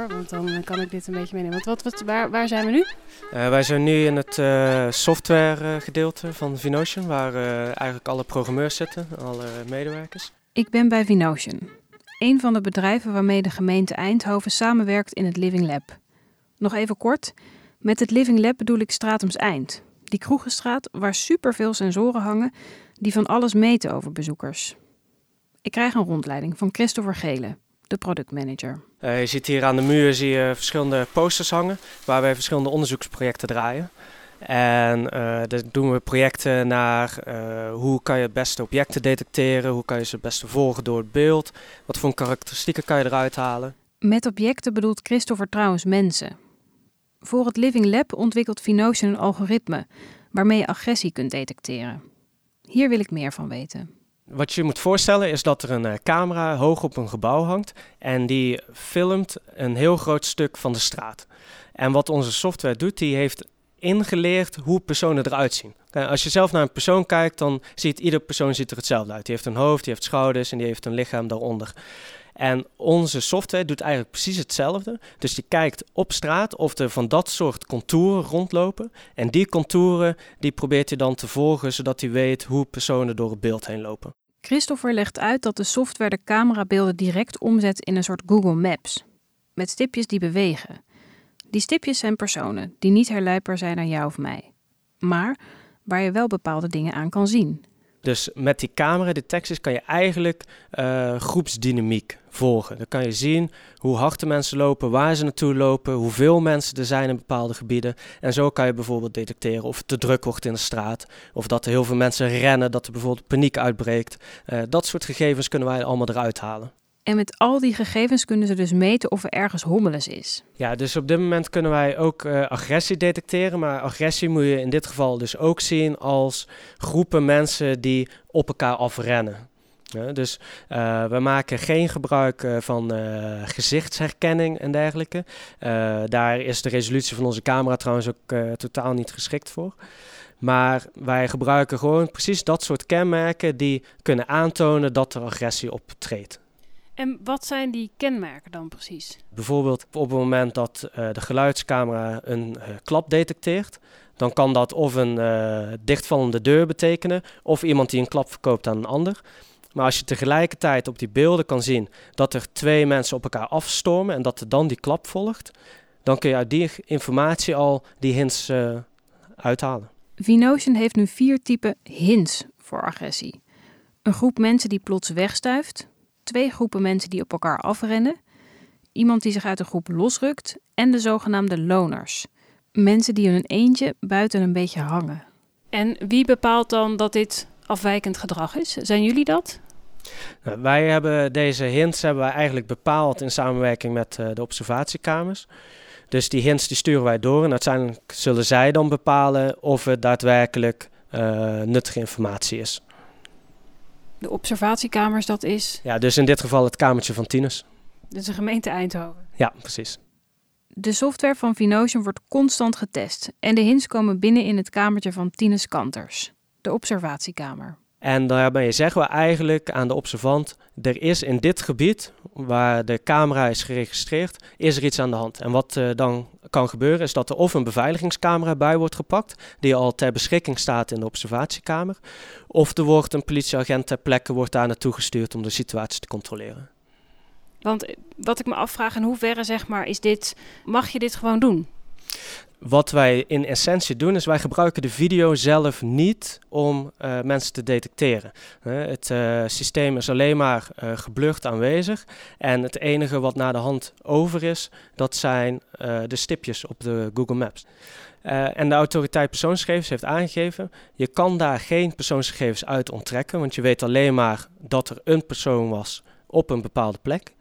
hoor, want dan kan ik dit een beetje meenemen. Want wat, wat, waar, waar zijn we nu? Uh, wij zijn nu in het uh, software gedeelte van Vinotion, waar uh, eigenlijk alle programmeurs zitten, alle medewerkers. Ik ben bij Vinotion, een van de bedrijven waarmee de gemeente Eindhoven samenwerkt in het Living Lab. Nog even kort, met het Living Lab bedoel ik Stratums Eind, die kroegenstraat waar superveel sensoren hangen die van alles meten over bezoekers. Ik krijg een rondleiding van Christopher Gele, de productmanager. Uh, je ziet hier aan de muur zie je verschillende posters hangen waar wij verschillende onderzoeksprojecten draaien. En uh, daar doen we projecten naar uh, hoe kan je het beste objecten detecteren, hoe kan je ze het beste volgen door het beeld, wat voor karakteristieken kan je eruit halen. Met objecten bedoelt Christopher trouwens mensen. Voor het Living Lab ontwikkelt Vinotion een algoritme waarmee je agressie kunt detecteren. Hier wil ik meer van weten. Wat je moet voorstellen is dat er een uh, camera hoog op een gebouw hangt en die filmt een heel groot stuk van de straat. En wat onze software doet, die heeft ingeleerd hoe personen eruit zien. Als je zelf naar een persoon kijkt, dan ziet ieder persoon ziet er hetzelfde uit. Die heeft een hoofd, die heeft schouders en die heeft een lichaam daaronder. En onze software doet eigenlijk precies hetzelfde. Dus die kijkt op straat of er van dat soort contouren rondlopen. En die contouren die probeert hij dan te volgen, zodat hij weet hoe personen door het beeld heen lopen. Christopher legt uit dat de software de camerabeelden direct omzet in een soort Google Maps. Met stipjes die bewegen. Die stipjes zijn personen die niet herleidbaar zijn naar jou of mij. Maar waar je wel bepaalde dingen aan kan zien. Dus met die camera-detecties kan je eigenlijk uh, groepsdynamiek volgen. Dan kan je zien hoe hard de mensen lopen, waar ze naartoe lopen, hoeveel mensen er zijn in bepaalde gebieden. En zo kan je bijvoorbeeld detecteren of het te druk wordt in de straat, of dat er heel veel mensen rennen, dat er bijvoorbeeld paniek uitbreekt. Uh, dat soort gegevens kunnen wij allemaal eruit halen. En met al die gegevens kunnen ze dus meten of er ergens hommeles is. Ja, dus op dit moment kunnen wij ook uh, agressie detecteren. Maar agressie moet je in dit geval dus ook zien als groepen mensen die op elkaar afrennen. Dus uh, we maken geen gebruik uh, van gezichtsherkenning en dergelijke. daar is de resolutie van onze camera trouwens ook totaal niet geschikt voor. Maar wij gebruiken gewoon precies dat soort kenmerken die kunnen aantonen dat er agressie optreedt. En wat zijn die kenmerken dan precies? Bijvoorbeeld op het moment dat uh, de geluidscamera een uh, klap detecteert, dan kan dat of een uh, dichtvallende deur betekenen of iemand die een klap verkoopt aan een ander. Maar als je tegelijkertijd op die beelden kan zien dat er twee mensen op elkaar afstormen en dat er dan die klap volgt, dan kun je uit die informatie al die hints uithalen. Vinotion heeft nu vier typen hints voor agressie. Een groep mensen die plots wegstuift, twee groepen mensen die op elkaar afrennen, iemand die zich uit een groep losrukt en de zogenaamde loners. Mensen die in een eentje buiten een beetje hangen. En wie bepaalt dan dat dit afwijkend gedrag is? Zijn jullie dat? Nou, wij hebben deze hints hebben wij eigenlijk bepaald in samenwerking met uh, de observatiekamers. Dus die hints die sturen wij door en uiteindelijk zullen zij dan bepalen of het daadwerkelijk uh, nuttige informatie is. De observatiekamers, dat is? Ja, dus in dit geval het kamertje van Tinus. Dus de gemeente Eindhoven? Ja, precies. De software van Vinotion wordt constant getest en de hints komen binnen in het kamertje van Tinus Kanters, de observatiekamer. En daarbij zeggen we eigenlijk aan de observant, er is in dit gebied waar de camera is geregistreerd, is er iets aan de hand. En wat uh, dan kan gebeuren is dat er of een beveiligingscamera bij wordt gepakt, die al ter beschikking staat in de observatiekamer, of er wordt een politieagent ter plekke wordt daar naartoe gestuurd om de situatie te controleren. Want eh, wat ik me afvraag, in hoeverre zeg maar, is dit, mag je dit gewoon doen? Wat wij in essentie doen, is wij gebruiken de video zelf niet om uh, mensen te detecteren. Het uh, systeem is alleen maar geblurred aanwezig. En het enige wat naar de hand over is, dat zijn de stipjes op de Google Maps. en de autoriteit persoonsgegevens heeft aangegeven, je kan daar geen persoonsgegevens uit onttrekken, want je weet alleen maar dat er een persoon was op een bepaalde plek.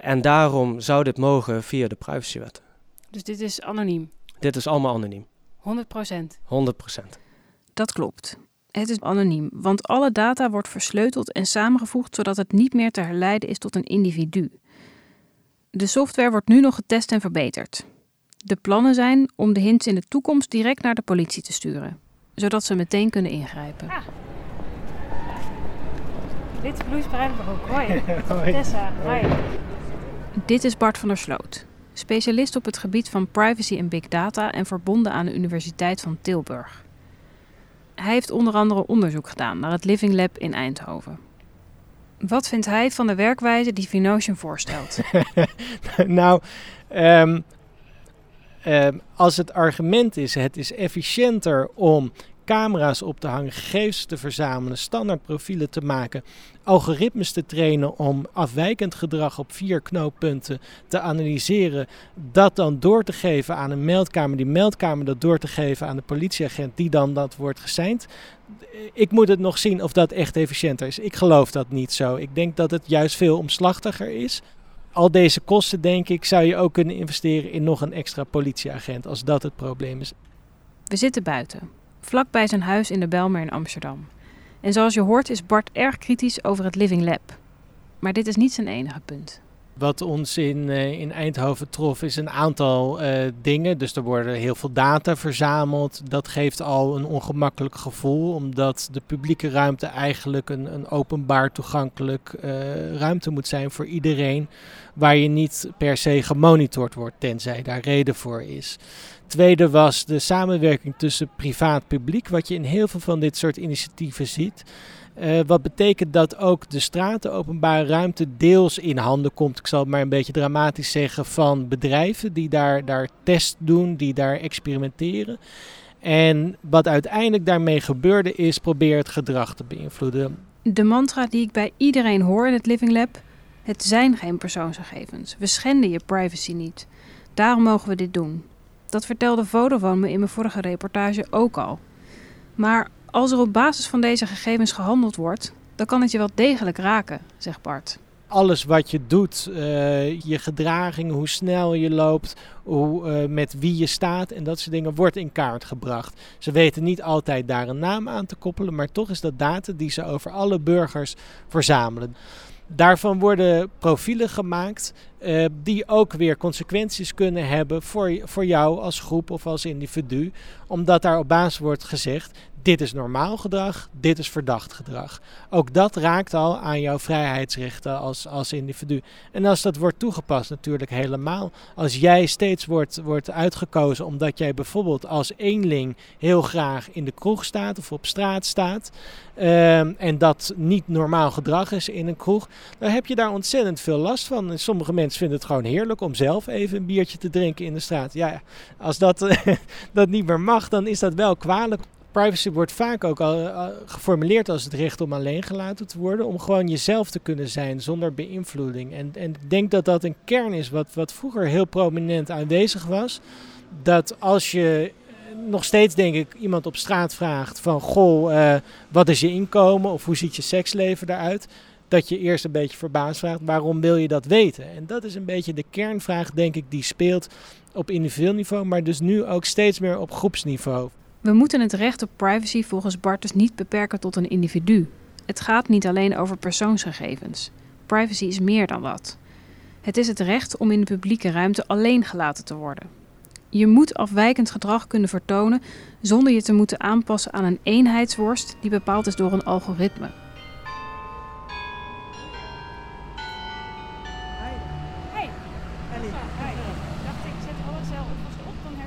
en daarom zou dit mogen via de privacywet. Dus dit is anoniem? Dit is allemaal anoniem. 100 procent? 100 procent. Dat klopt. Het is anoniem, want alle data wordt versleuteld en samengevoegd zodat het niet meer te herleiden is tot een individu. De software wordt nu nog getest en verbeterd. De plannen zijn om de hints in de toekomst direct naar de politie te sturen, zodat ze meteen kunnen ingrijpen. Ah. Dit is Bloes Bruinbroek. Hoi. Hoi. Tessa, hoi. Dit is Bart van der Sloot, specialist op het gebied van privacy en big data en verbonden aan de Universiteit van Tilburg. Hij heeft onder andere onderzoek gedaan naar het Living Lab in Eindhoven. Wat vindt hij van de werkwijze die Vinotion voorstelt? nou, um, um, als het argument is, het is efficiënter om camera's op te hangen, gegevens te verzamelen, standaardprofielen te maken, algoritmes te trainen om afwijkend gedrag op vier knooppunten te analyseren, dat dan door te geven aan een meldkamer, die meldkamer dat door te geven aan de politieagent die dan dat wordt geseind. Ik moet het nog zien of dat echt efficiënter is. Ik geloof dat niet zo. Ik denk dat het juist veel omslachtiger is. Al deze kosten, denk ik, zou je ook kunnen investeren in nog een extra politieagent als dat het probleem is. We zitten buiten vlak bij zijn huis in de Belmer in Amsterdam. En zoals je hoort is Bart erg kritisch over het Living Lab. Maar dit is niet zijn enige punt. Wat ons in, uh, in Eindhoven trof is een aantal uh, dingen. Dus er worden heel veel data verzameld. Dat geeft al een ongemakkelijk gevoel, omdat de publieke ruimte eigenlijk een, een openbaar toegankelijk uh, ruimte moet zijn voor iedereen. Waar je niet per se gemonitord wordt, tenzij daar reden voor is. Tweede was de samenwerking tussen privaat-publiek, wat je in heel veel van dit soort initiatieven ziet. Uh, wat betekent dat ook de straat, de openbare ruimte, deels in handen komt, ik zal het maar een beetje dramatisch zeggen, van bedrijven die daar, daar test doen, die daar experimenteren. En wat uiteindelijk daarmee gebeurde is probeer het gedrag te beïnvloeden. De mantra die ik bij iedereen hoor in het Living Lab: het zijn geen persoonsgegevens. We schenden je privacy niet. Daarom mogen we dit doen. Dat vertelde Vodafone me in mijn vorige reportage ook al. Maar als er op basis van deze gegevens gehandeld wordt, dan kan het je wel degelijk raken, zegt Bart. Alles wat je doet, uh, je gedraging, hoe snel je loopt, hoe, uh, met wie je staat en dat soort dingen, wordt in kaart gebracht. Ze weten niet altijd daar een naam aan te koppelen, maar toch is dat data die ze over alle burgers verzamelen. Daarvan worden profielen gemaakt uh, die ook weer consequenties kunnen hebben voor, voor jou als groep of als individu. Omdat daar op basis wordt gezegd, dit is normaal gedrag, dit is verdacht gedrag. Ook dat raakt al aan jouw vrijheidsrechten als, als individu. En als dat wordt toegepast natuurlijk helemaal. Als jij steeds wordt, wordt uitgekozen omdat jij bijvoorbeeld als eenling heel graag in de kroeg staat of op straat staat. Um, en dat niet normaal gedrag is in een kroeg. Dan heb je daar ontzettend veel last van. En sommige mensen vinden het gewoon heerlijk om zelf even een biertje te drinken in de straat. Ja, als dat, dat niet meer mag, dan is dat wel kwalijk. Privacy wordt vaak ook al uh, geformuleerd als het recht om alleen gelaten te worden. Om gewoon jezelf te kunnen zijn zonder beïnvloeding. En, en ik denk dat dat een kern is wat, wat vroeger heel prominent aanwezig was. Dat als je nog steeds denk ik iemand op straat vraagt van... Goh, uh, wat is je inkomen of hoe ziet je seksleven eruit? Dat je eerst een beetje verbaasd vraagt, waarom wil je dat weten? En dat is een beetje de kernvraag, denk ik, die speelt op individueel niveau... maar dus nu ook steeds meer op groepsniveau. We moeten het recht op privacy volgens Bart dus niet beperken tot een individu. Het gaat niet alleen over persoonsgegevens. Privacy is meer dan dat. Het is het recht om in de publieke ruimte alleen gelaten te worden. Je moet afwijkend gedrag kunnen vertonen zonder je te moeten aanpassen aan een eenheidsworst die bepaald is door een algoritme.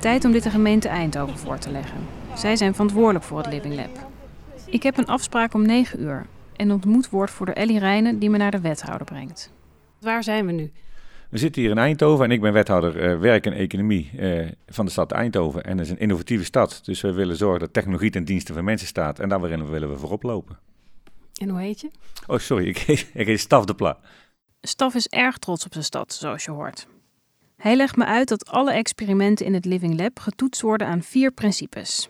Tijd om dit de gemeente Eindhoven voor te leggen. Zij zijn verantwoordelijk voor het Living Lab. Ik heb een afspraak om 9 uur en ontmoet woordvoerder Ellie Rijnen die me naar de wethouder brengt. Waar zijn we nu? We zitten hier in Eindhoven en ik ben wethouder uh, werk en economie uh, van de stad Eindhoven. En het is een innovatieve stad, dus we willen zorgen dat technologie ten dienste van mensen staat. En daar willen we voorop lopen. En hoe heet je? Oh, sorry, ik heet, ik heet Staf de Pla. Staf is erg trots op zijn stad, zoals je hoort. Hij legt me uit dat alle experimenten in het Living Lab getoetst worden aan vier principes.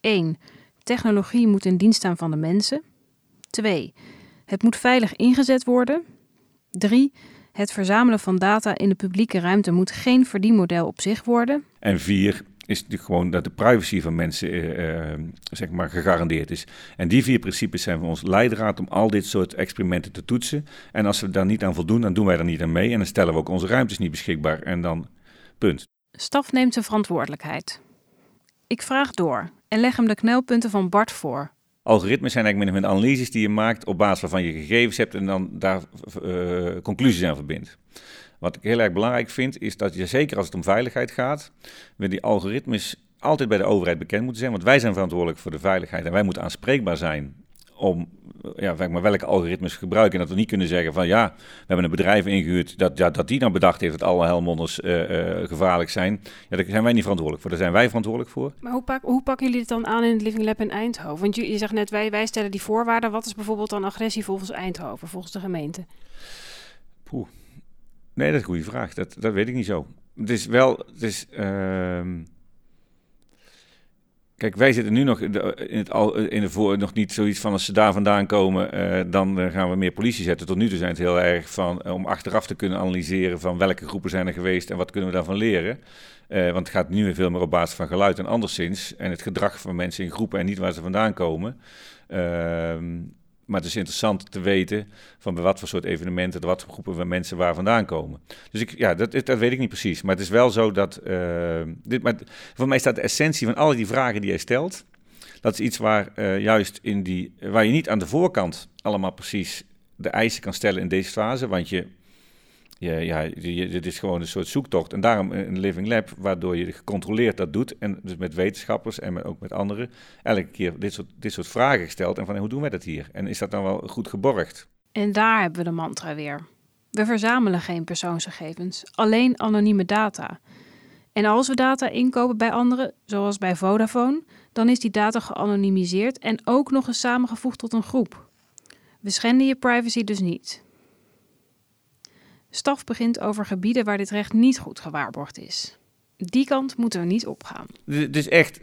1. Technologie moet in dienst staan van de mensen. 2. Het moet veilig ingezet worden. 3. Het verzamelen van data in de publieke ruimte moet geen verdienmodel op zich worden. En 4 is natuurlijk gewoon dat de privacy van mensen uh, uh, zeg maar gegarandeerd is. En die vier principes zijn voor ons leidraad om al dit soort experimenten te toetsen. En als we daar niet aan voldoen, dan doen wij er niet aan mee. En dan stellen we ook onze ruimtes niet beschikbaar. En dan punt. Staf neemt zijn verantwoordelijkheid. Ik vraag door en leg hem de knelpunten van Bart voor. Algoritmes zijn eigenlijk min of meer analyses die je maakt op basis waarvan je gegevens hebt en dan daar uh, conclusies aan verbindt. Wat ik heel erg belangrijk vind, is dat je zeker als het om veiligheid gaat, we die algoritmes altijd bij de overheid bekend moeten zijn. Want wij zijn verantwoordelijk voor de veiligheid en wij moeten aanspreekbaar zijn om ja, maar welke algoritmes gebruiken. En dat we niet kunnen zeggen van ja, we hebben een bedrijf ingehuurd dat, ja, dat die nou bedacht heeft dat alle helmonders uh, uh, gevaarlijk zijn. Ja, daar zijn wij niet verantwoordelijk voor. Daar zijn wij verantwoordelijk voor. Maar hoe, pak, hoe pakken jullie het dan aan in het Living Lab in Eindhoven? Want je, je zegt net, wij, wij stellen die voorwaarden. Wat is bijvoorbeeld dan agressie volgens Eindhoven, volgens de gemeente? Poeh. Nee, dat is een goede vraag. Dat, dat weet ik niet zo. Het is wel... Het is, uh, Kijk, wij zitten nu nog in, het al, in de voor, nog niet zoiets van als ze daar vandaan komen, uh, dan uh, gaan we meer politie zetten. Tot nu toe zijn het heel erg van uh, om achteraf te kunnen analyseren van welke groepen zijn er geweest en wat kunnen we daarvan leren. want het gaat nu veel meer op basis van geluid en anderszins en het gedrag van mensen in groepen en niet waar ze vandaan komen. Ehm, maar het is interessant te weten van bij wat voor soort evenementen, wat voor groepen van mensen waar vandaan komen. Dus ik, ja, dat, dat weet ik niet precies. Maar het is wel zo dat. Uh, dit, maar voor mij staat de essentie van al die vragen die jij stelt. Dat is iets waar uh, juist in die. waar je niet aan de voorkant allemaal precies de eisen kan stellen in deze fase. Want je ja, dit is gewoon een soort zoektocht. En daarom een living lab, waardoor je gecontroleerd dat doet. En dus met wetenschappers en ook met anderen. Elke keer dit soort, dit soort vragen gesteld. En van hoe doen wij dat hier? En is dat dan wel goed geborgd? En daar hebben we de mantra weer. We verzamelen geen persoonsgegevens, alleen anonieme data. En als we data inkopen bij anderen, zoals bij Vodafone, dan is die data geanonimiseerd en ook nog eens samengevoegd tot een groep. We schenden je privacy dus niet. Staf begint over gebieden waar dit recht niet goed gewaarborgd is. Die kant moeten we niet opgaan. Dus echt,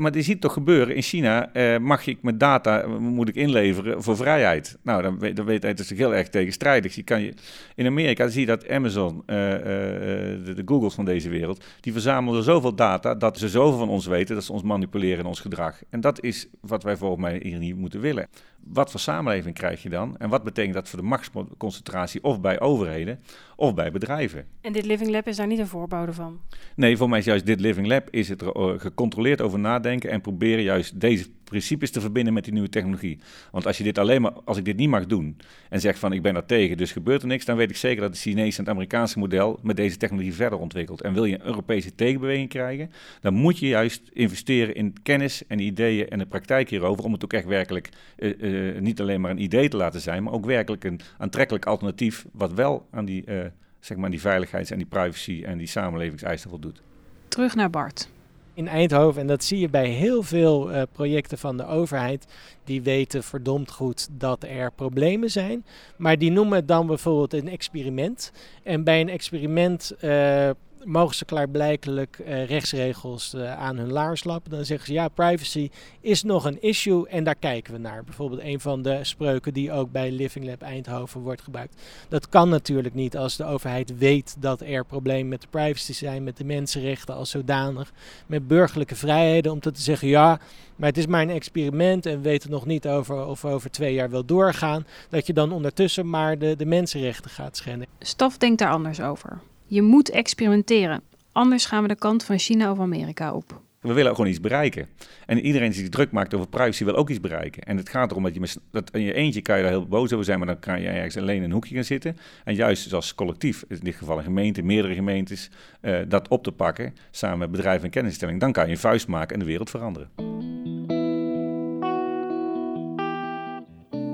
maar je ziet toch gebeuren. In China eh, mag ik mijn data moet ik inleveren voor vrijheid. Nou, dan weet, dan weet hij, het is heel erg tegenstrijdig. Je kan je, in Amerika zie je dat Amazon, uh, uh, de, de, Googles van deze wereld, die verzamelen zoveel data dat ze zoveel van ons weten dat ze ons manipuleren in ons gedrag. En dat is wat wij volgens mij hier niet moeten willen. Wat voor samenleving krijg je dan? En wat betekent dat voor de machtsconcentratie of bij overheden of bij bedrijven? En dit Living Lab is daar niet een voorbode van? Nee, voor mij is juist dit Living Lab is het eh, gecontroleerd over nadenken en proberen juist deze principes te verbinden met die nieuwe technologie. Want als je dit alleen maar, als ik dit niet mag doen en zeg van ik ben er tegen, dus gebeurt er niks, dan weet ik zeker dat het Chinese en het Amerikaanse model met deze technologie verder ontwikkelt. En wil je een Europese tegenbeweging krijgen, dan moet je juist investeren in kennis en ideeën en de praktijk hierover, om het ook echt werkelijk uh, uh, niet alleen maar een idee te laten zijn, maar ook werkelijk een aantrekkelijk alternatief wat wel aan die, uh, zeg maar die veiligheids- en die privacy en die samenlevingseisen voldoet. Terug naar Bart in Eindhoven. En dat zie je bij heel veel uh, projecten van de overheid. Die weten verdomd goed dat er problemen zijn. Maar die noemen het dan bijvoorbeeld een experiment. En bij een experiment uh, mogen ze klaarblijkelijk uh, rechtsregels uh, aan hun laars lappen. Dan zeggen ze ja, privacy is nog een issue en daar kijken we naar. Bijvoorbeeld een van de spreuken die ook bij Living Lab Eindhoven wordt gebruikt. Dat kan natuurlijk niet als de overheid weet dat er problemen met de privacy zijn, met de mensenrechten als zodanig, met burgerlijke vrijheden, om te zeggen ja, maar het is maar een experiment en we weten nog niet over of we over twee jaar wil doorgaan. Dat je dan ondertussen maar de, de mensenrechten gaat schenden. Staf denkt daar anders over. Je moet experimenteren. Anders gaan we de kant van China of Amerika op. We willen gewoon iets bereiken. En iedereen die zich druk maakt over privacy wil ook iets bereiken. En het gaat erom dat je met dat in je eentje kan je daar heel boos over zijn, maar dan kan je ergens alleen in een hoekje gaan zitten. En juist als collectief, in dit geval een gemeente, meerdere gemeentes, uh, dat op te pakken, samen met bedrijven en kennisstelling, dan kan je een vuist maken en de wereld veranderen.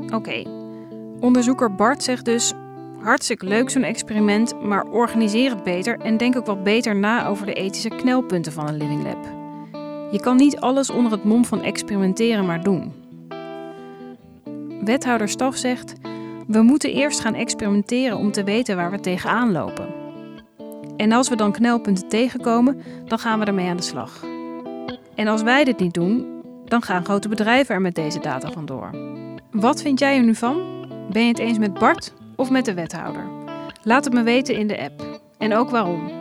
Oké. Okay. Onderzoeker Bart zegt dus: Hartstikke leuk zo'n experiment, maar organiseer het beter en denk ook wat beter na over de ethische knelpunten van een Living Lab. Je kan niet alles onder het mom van experimenteren maar doen. Wethouder Staf zegt: We moeten eerst gaan experimenteren om te weten waar we tegenaan lopen. En als we dan knelpunten tegenkomen, dan gaan we ermee aan de slag. En als wij dit niet doen, dan gaan grote bedrijven er met deze data vandoor. Wat vind jij er nu van? Ben je het eens met Bart of met de wethouder? Laat het me weten in de app. En ook waarom.